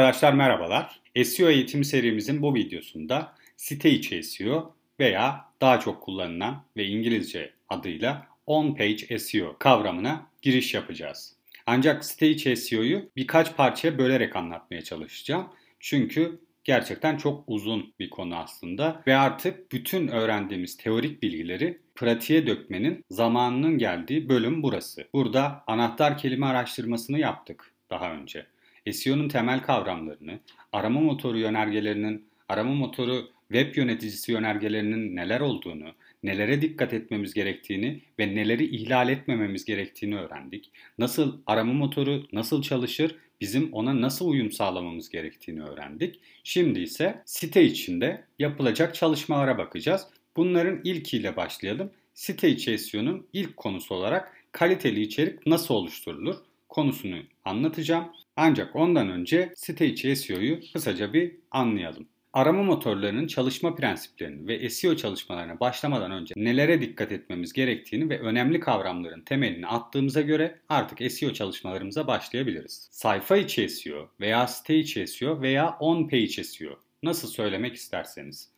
Arkadaşlar merhabalar. SEO eğitim serimizin bu videosunda site içi SEO veya daha çok kullanılan ve İngilizce adıyla on-page SEO kavramına giriş yapacağız. Ancak site içi SEO'yu birkaç parçaya bölerek anlatmaya çalışacağım. Çünkü gerçekten çok uzun bir konu aslında ve artık bütün öğrendiğimiz teorik bilgileri pratiğe dökmenin zamanının geldiği bölüm burası. Burada anahtar kelime araştırmasını yaptık daha önce. SEO'nun temel kavramlarını, arama motoru yönergelerinin, arama motoru web yöneticisi yönergelerinin neler olduğunu, nelere dikkat etmemiz gerektiğini ve neleri ihlal etmememiz gerektiğini öğrendik. Nasıl arama motoru nasıl çalışır, bizim ona nasıl uyum sağlamamız gerektiğini öğrendik. Şimdi ise site içinde yapılacak çalışmalara bakacağız. Bunların ilkiyle başlayalım. Site içi SEO'nun ilk konusu olarak kaliteli içerik nasıl oluşturulur konusunu anlatacağım. Ancak ondan önce site içi SEO'yu kısaca bir anlayalım. Arama motorlarının çalışma prensiplerini ve SEO çalışmalarına başlamadan önce nelere dikkat etmemiz gerektiğini ve önemli kavramların temelini attığımıza göre artık SEO çalışmalarımıza başlayabiliriz. Sayfa içi SEO veya site içi SEO veya on page SEO nasıl söylemek isterseniz.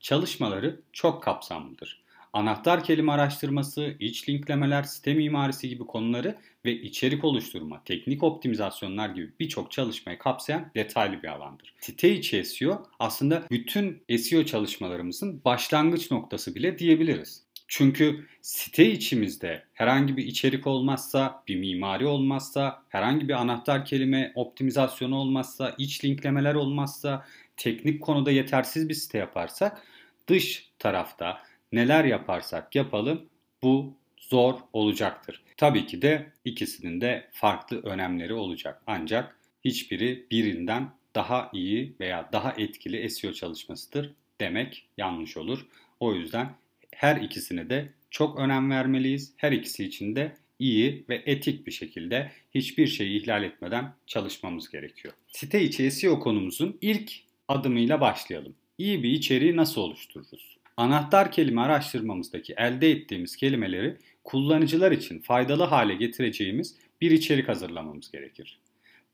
Çalışmaları çok kapsamlıdır anahtar kelime araştırması, iç linklemeler, site mimarisi gibi konuları ve içerik oluşturma, teknik optimizasyonlar gibi birçok çalışmayı kapsayan detaylı bir alandır. Site içi SEO aslında bütün SEO çalışmalarımızın başlangıç noktası bile diyebiliriz. Çünkü site içimizde herhangi bir içerik olmazsa, bir mimari olmazsa, herhangi bir anahtar kelime optimizasyonu olmazsa, iç linklemeler olmazsa, teknik konuda yetersiz bir site yaparsak dış tarafta neler yaparsak yapalım bu zor olacaktır. Tabii ki de ikisinin de farklı önemleri olacak. Ancak hiçbiri birinden daha iyi veya daha etkili SEO çalışmasıdır demek yanlış olur. O yüzden her ikisine de çok önem vermeliyiz. Her ikisi için de iyi ve etik bir şekilde hiçbir şeyi ihlal etmeden çalışmamız gerekiyor. Site içi SEO konumuzun ilk adımıyla başlayalım. İyi bir içeriği nasıl oluştururuz? Anahtar kelime araştırmamızdaki elde ettiğimiz kelimeleri kullanıcılar için faydalı hale getireceğimiz bir içerik hazırlamamız gerekir.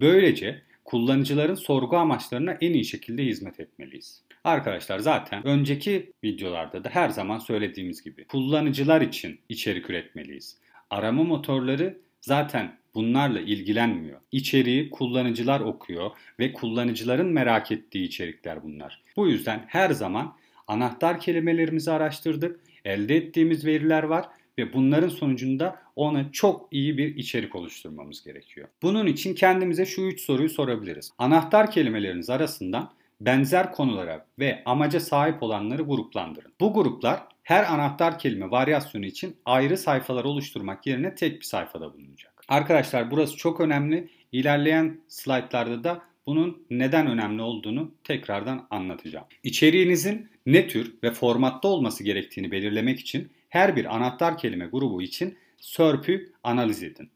Böylece kullanıcıların sorgu amaçlarına en iyi şekilde hizmet etmeliyiz. Arkadaşlar zaten önceki videolarda da her zaman söylediğimiz gibi kullanıcılar için içerik üretmeliyiz. Arama motorları zaten bunlarla ilgilenmiyor. İçeriği kullanıcılar okuyor ve kullanıcıların merak ettiği içerikler bunlar. Bu yüzden her zaman Anahtar kelimelerimizi araştırdık. Elde ettiğimiz veriler var ve bunların sonucunda ona çok iyi bir içerik oluşturmamız gerekiyor. Bunun için kendimize şu üç soruyu sorabiliriz. Anahtar kelimeleriniz arasından benzer konulara ve amaca sahip olanları gruplandırın. Bu gruplar her anahtar kelime varyasyonu için ayrı sayfalar oluşturmak yerine tek bir sayfada bulunacak. Arkadaşlar burası çok önemli. İlerleyen slaytlarda da bunun neden önemli olduğunu tekrardan anlatacağım. İçeriğinizin ne tür ve formatta olması gerektiğini belirlemek için her bir anahtar kelime grubu için SERP'ü analiz edin.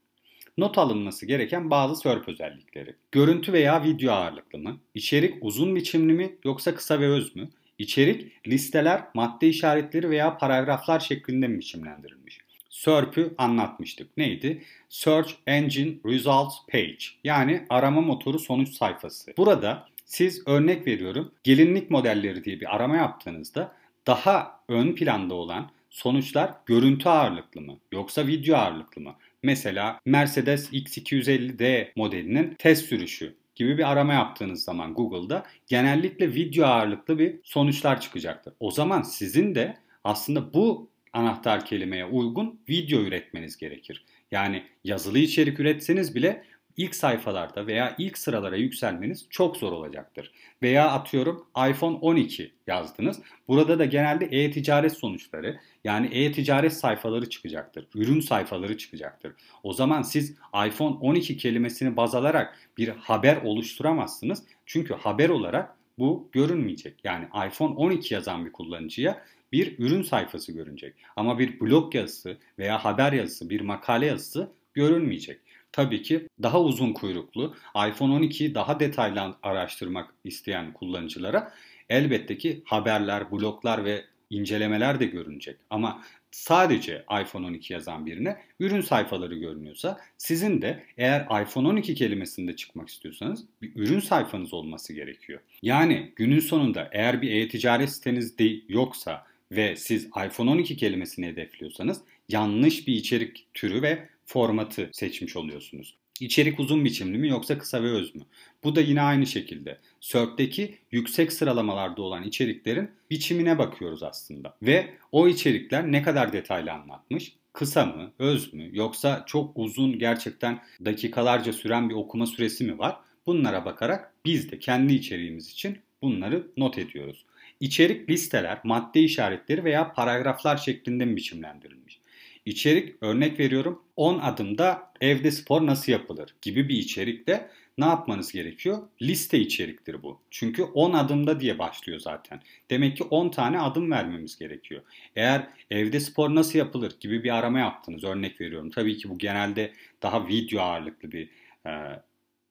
Not alınması gereken bazı SERP özellikleri. Görüntü veya video ağırlıklı mı? İçerik uzun biçimli mi yoksa kısa ve öz mü? İçerik listeler, madde işaretleri veya paragraflar şeklinde mi biçimlendirilmiş? SERP'ü anlatmıştık. Neydi? Search Engine Results Page yani arama motoru sonuç sayfası. Burada siz örnek veriyorum gelinlik modelleri diye bir arama yaptığınızda daha ön planda olan sonuçlar görüntü ağırlıklı mı yoksa video ağırlıklı mı? Mesela Mercedes X250D modelinin test sürüşü gibi bir arama yaptığınız zaman Google'da genellikle video ağırlıklı bir sonuçlar çıkacaktır. O zaman sizin de aslında bu anahtar kelimeye uygun video üretmeniz gerekir. Yani yazılı içerik üretseniz bile ilk sayfalarda veya ilk sıralara yükselmeniz çok zor olacaktır. Veya atıyorum iPhone 12 yazdınız. Burada da genelde e-ticaret sonuçları yani e-ticaret sayfaları çıkacaktır. Ürün sayfaları çıkacaktır. O zaman siz iPhone 12 kelimesini baz alarak bir haber oluşturamazsınız. Çünkü haber olarak bu görünmeyecek. Yani iPhone 12 yazan bir kullanıcıya bir ürün sayfası görünecek. Ama bir blog yazısı veya haber yazısı, bir makale yazısı görünmeyecek. Tabii ki daha uzun kuyruklu, iPhone 12'yi daha detaylı araştırmak isteyen kullanıcılara elbette ki haberler, bloglar ve incelemeler de görünecek. Ama sadece iPhone 12 yazan birine ürün sayfaları görünüyorsa sizin de eğer iPhone 12 kelimesinde çıkmak istiyorsanız bir ürün sayfanız olması gerekiyor. Yani günün sonunda eğer bir e-ticaret siteniz de yoksa ve siz iPhone 12 kelimesini hedefliyorsanız yanlış bir içerik türü ve formatı seçmiş oluyorsunuz. İçerik uzun biçimli mi yoksa kısa ve öz mü? Bu da yine aynı şekilde. SERP'teki yüksek sıralamalarda olan içeriklerin biçimine bakıyoruz aslında. Ve o içerikler ne kadar detaylı anlatmış? Kısa mı, öz mü yoksa çok uzun gerçekten dakikalarca süren bir okuma süresi mi var? Bunlara bakarak biz de kendi içeriğimiz için bunları not ediyoruz. İçerik listeler, madde işaretleri veya paragraflar şeklinde mi biçimlendirilmiş? İçerik örnek veriyorum 10 adımda evde spor nasıl yapılır gibi bir içerikte ne yapmanız gerekiyor? Liste içeriktir bu. Çünkü 10 adımda diye başlıyor zaten. Demek ki 10 tane adım vermemiz gerekiyor. Eğer evde spor nasıl yapılır gibi bir arama yaptınız örnek veriyorum. Tabii ki bu genelde daha video ağırlıklı bir e,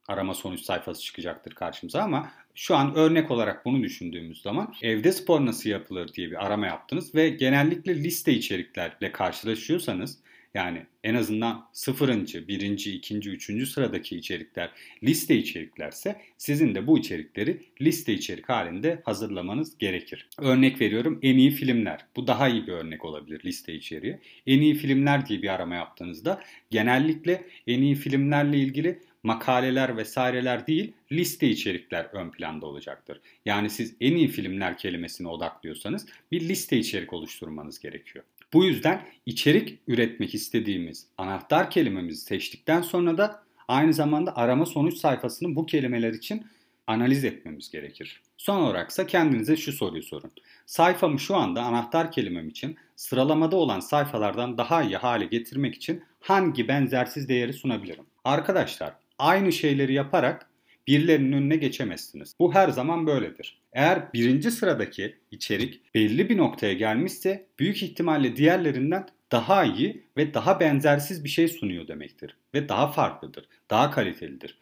arama sonuç sayfası çıkacaktır karşımıza ama şu an örnek olarak bunu düşündüğümüz zaman evde spor nasıl yapılır diye bir arama yaptınız ve genellikle liste içeriklerle karşılaşıyorsanız yani en azından sıfırıncı, birinci, ikinci, üçüncü sıradaki içerikler liste içeriklerse sizin de bu içerikleri liste içerik halinde hazırlamanız gerekir. Örnek veriyorum en iyi filmler. Bu daha iyi bir örnek olabilir liste içeriği. En iyi filmler diye bir arama yaptığınızda genellikle en iyi filmlerle ilgili makaleler vesaireler değil liste içerikler ön planda olacaktır. Yani siz en iyi filmler kelimesine odaklıyorsanız bir liste içerik oluşturmanız gerekiyor. Bu yüzden içerik üretmek istediğimiz anahtar kelimemizi seçtikten sonra da aynı zamanda arama sonuç sayfasını bu kelimeler için analiz etmemiz gerekir. Son olaraksa kendinize şu soruyu sorun. Sayfamı şu anda anahtar kelimem için sıralamada olan sayfalardan daha iyi hale getirmek için hangi benzersiz değeri sunabilirim? Arkadaşlar aynı şeyleri yaparak birilerinin önüne geçemezsiniz. Bu her zaman böyledir. Eğer birinci sıradaki içerik belli bir noktaya gelmişse büyük ihtimalle diğerlerinden daha iyi ve daha benzersiz bir şey sunuyor demektir. Ve daha farklıdır, daha kalitelidir.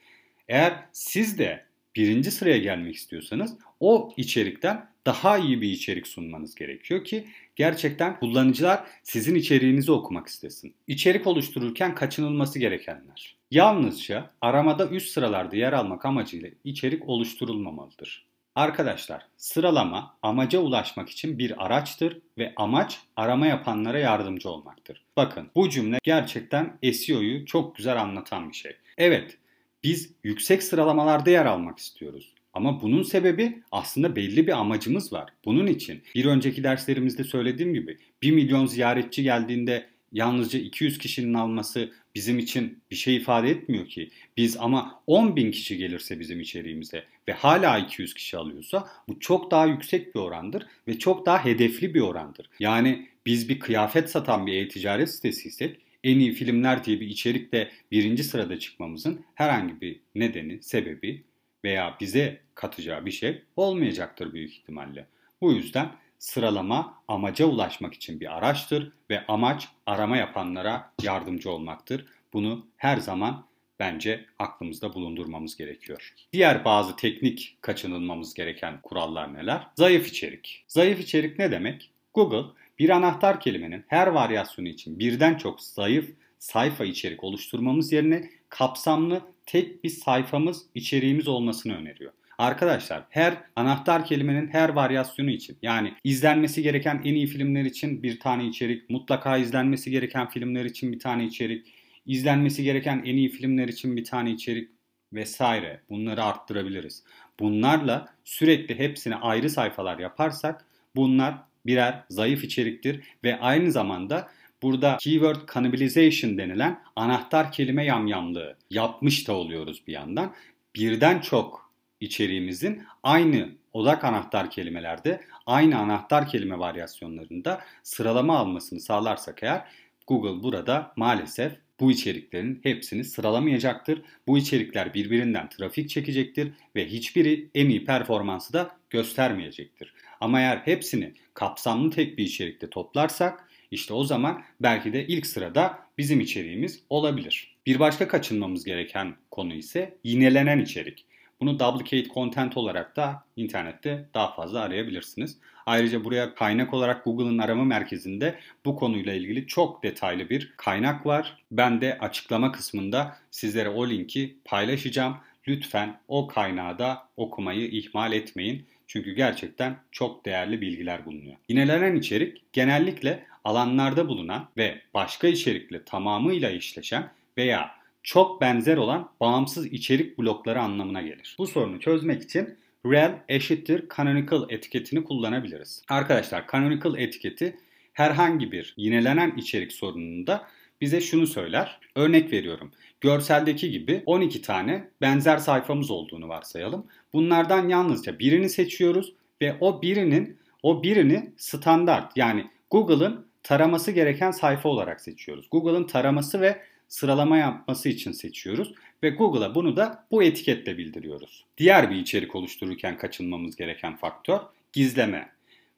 Eğer siz de birinci sıraya gelmek istiyorsanız o içerikten daha iyi bir içerik sunmanız gerekiyor ki gerçekten kullanıcılar sizin içeriğinizi okumak istesin. İçerik oluştururken kaçınılması gerekenler. Yalnızca aramada üst sıralarda yer almak amacıyla içerik oluşturulmamalıdır. Arkadaşlar, sıralama amaca ulaşmak için bir araçtır ve amaç arama yapanlara yardımcı olmaktır. Bakın bu cümle gerçekten SEO'yu çok güzel anlatan bir şey. Evet, biz yüksek sıralamalarda yer almak istiyoruz. Ama bunun sebebi aslında belli bir amacımız var. Bunun için bir önceki derslerimizde söylediğim gibi 1 milyon ziyaretçi geldiğinde yalnızca 200 kişinin alması bizim için bir şey ifade etmiyor ki. Biz ama 10 bin kişi gelirse bizim içeriğimize ve hala 200 kişi alıyorsa bu çok daha yüksek bir orandır ve çok daha hedefli bir orandır. Yani biz bir kıyafet satan bir e-ticaret sitesiysek en iyi filmler diye bir içerikte birinci sırada çıkmamızın herhangi bir nedeni, sebebi veya bize katacağı bir şey olmayacaktır büyük ihtimalle. Bu yüzden sıralama amaca ulaşmak için bir araçtır ve amaç arama yapanlara yardımcı olmaktır. Bunu her zaman bence aklımızda bulundurmamız gerekiyor. Diğer bazı teknik kaçınılmamız gereken kurallar neler? Zayıf içerik. Zayıf içerik ne demek? Google bir anahtar kelimenin her varyasyonu için birden çok zayıf sayfa içerik oluşturmamız yerine kapsamlı tek bir sayfamız içeriğimiz olmasını öneriyor. Arkadaşlar her anahtar kelimenin her varyasyonu için yani izlenmesi gereken en iyi filmler için bir tane içerik, mutlaka izlenmesi gereken filmler için bir tane içerik, izlenmesi gereken en iyi filmler için bir tane içerik vesaire bunları arttırabiliriz. Bunlarla sürekli hepsine ayrı sayfalar yaparsak bunlar birer zayıf içeriktir ve aynı zamanda burada keyword cannibalization denilen anahtar kelime yamyamlığı yapmış da oluyoruz bir yandan. Birden çok içeriğimizin aynı odak anahtar kelimelerde, aynı anahtar kelime varyasyonlarında sıralama almasını sağlarsak eğer Google burada maalesef bu içeriklerin hepsini sıralamayacaktır. Bu içerikler birbirinden trafik çekecektir ve hiçbiri en iyi performansı da göstermeyecektir. Ama eğer hepsini kapsamlı tek bir içerikte toplarsak işte o zaman belki de ilk sırada bizim içeriğimiz olabilir. Bir başka kaçınmamız gereken konu ise yinelenen içerik. Bunu duplicate content olarak da internette daha fazla arayabilirsiniz. Ayrıca buraya kaynak olarak Google'ın arama merkezinde bu konuyla ilgili çok detaylı bir kaynak var. Ben de açıklama kısmında sizlere o linki paylaşacağım. Lütfen o kaynağı da okumayı ihmal etmeyin. Çünkü gerçekten çok değerli bilgiler bulunuyor. Yinelenen içerik genellikle alanlarda bulunan ve başka içerikle tamamıyla işleşen veya çok benzer olan bağımsız içerik blokları anlamına gelir. Bu sorunu çözmek için rel eşittir canonical etiketini kullanabiliriz. Arkadaşlar canonical etiketi herhangi bir yinelenen içerik sorununda bize şunu söyler. Örnek veriyorum. Görseldeki gibi 12 tane benzer sayfamız olduğunu varsayalım. Bunlardan yalnızca birini seçiyoruz ve o birinin o birini standart yani Google'ın taraması gereken sayfa olarak seçiyoruz. Google'ın taraması ve sıralama yapması için seçiyoruz ve Google'a bunu da bu etiketle bildiriyoruz. Diğer bir içerik oluştururken kaçınmamız gereken faktör gizleme.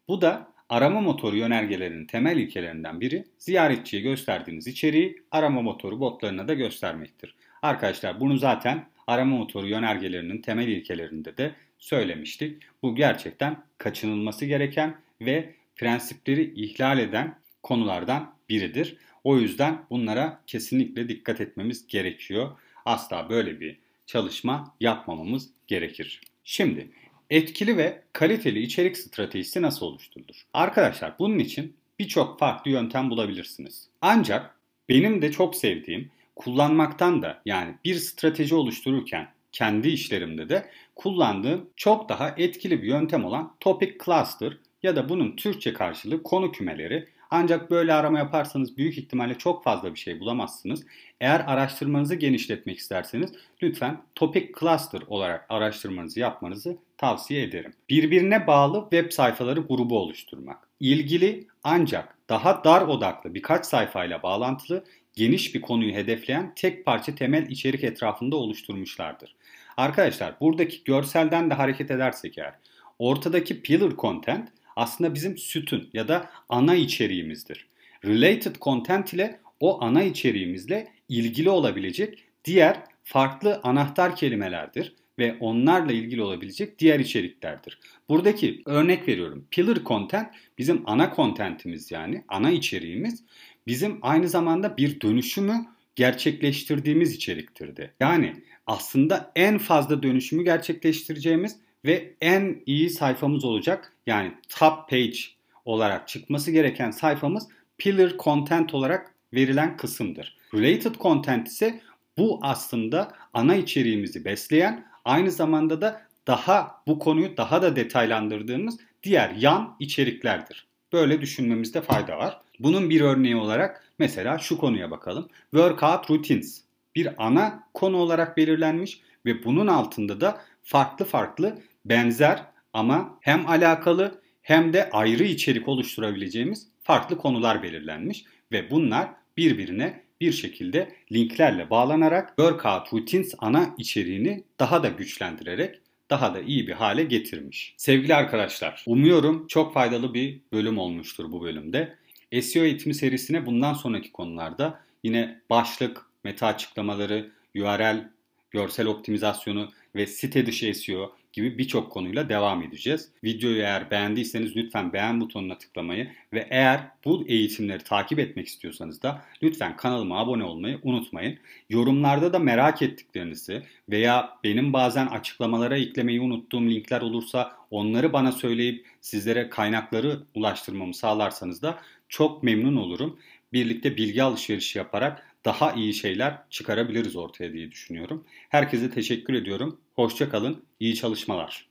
Bu da arama motoru yönergelerinin temel ilkelerinden biri ziyaretçiye gösterdiğiniz içeriği arama motoru botlarına da göstermektir. Arkadaşlar bunu zaten arama motoru yönergelerinin temel ilkelerinde de söylemiştik. Bu gerçekten kaçınılması gereken ve prensipleri ihlal eden konulardan biridir. O yüzden bunlara kesinlikle dikkat etmemiz gerekiyor. Asla böyle bir çalışma yapmamamız gerekir. Şimdi etkili ve kaliteli içerik stratejisi nasıl oluşturulur? Arkadaşlar bunun için birçok farklı yöntem bulabilirsiniz. Ancak benim de çok sevdiğim kullanmaktan da yani bir strateji oluştururken kendi işlerimde de kullandığım çok daha etkili bir yöntem olan Topic Cluster ya da bunun Türkçe karşılığı konu kümeleri ancak böyle arama yaparsanız büyük ihtimalle çok fazla bir şey bulamazsınız. Eğer araştırmanızı genişletmek isterseniz lütfen Topic Cluster olarak araştırmanızı yapmanızı tavsiye ederim. Birbirine bağlı web sayfaları grubu oluşturmak. İlgili ancak daha dar odaklı birkaç sayfayla bağlantılı geniş bir konuyu hedefleyen tek parça temel içerik etrafında oluşturmuşlardır. Arkadaşlar buradaki görselden de hareket edersek eğer ortadaki pillar content aslında bizim sütun ya da ana içeriğimizdir. Related content ile o ana içeriğimizle ilgili olabilecek diğer farklı anahtar kelimelerdir ve onlarla ilgili olabilecek diğer içeriklerdir. Buradaki örnek veriyorum. Pillar content bizim ana contentimiz yani ana içeriğimiz bizim aynı zamanda bir dönüşümü gerçekleştirdiğimiz içeriktirdi. Yani aslında en fazla dönüşümü gerçekleştireceğimiz ve en iyi sayfamız olacak. Yani top page olarak çıkması gereken sayfamız pillar content olarak verilen kısımdır. Related content ise bu aslında ana içeriğimizi besleyen aynı zamanda da daha bu konuyu daha da detaylandırdığımız diğer yan içeriklerdir. Böyle düşünmemizde fayda var. Bunun bir örneği olarak mesela şu konuya bakalım. Workout routines bir ana konu olarak belirlenmiş ve bunun altında da farklı farklı benzer ama hem alakalı hem de ayrı içerik oluşturabileceğimiz farklı konular belirlenmiş ve bunlar birbirine bir şekilde linklerle bağlanarak Workout Routines ana içeriğini daha da güçlendirerek daha da iyi bir hale getirmiş. Sevgili arkadaşlar, umuyorum çok faydalı bir bölüm olmuştur bu bölümde. SEO eğitimi serisine bundan sonraki konularda yine başlık, meta açıklamaları, URL, görsel optimizasyonu ve site dışı SEO gibi birçok konuyla devam edeceğiz. Videoyu eğer beğendiyseniz lütfen beğen butonuna tıklamayı ve eğer bu eğitimleri takip etmek istiyorsanız da lütfen kanalıma abone olmayı unutmayın. Yorumlarda da merak ettiklerinizi veya benim bazen açıklamalara eklemeyi unuttuğum linkler olursa onları bana söyleyip sizlere kaynakları ulaştırmamı sağlarsanız da çok memnun olurum. Birlikte bilgi alışverişi yaparak daha iyi şeyler çıkarabiliriz ortaya diye düşünüyorum. Herkese teşekkür ediyorum. Hoşça kalın, iyi çalışmalar.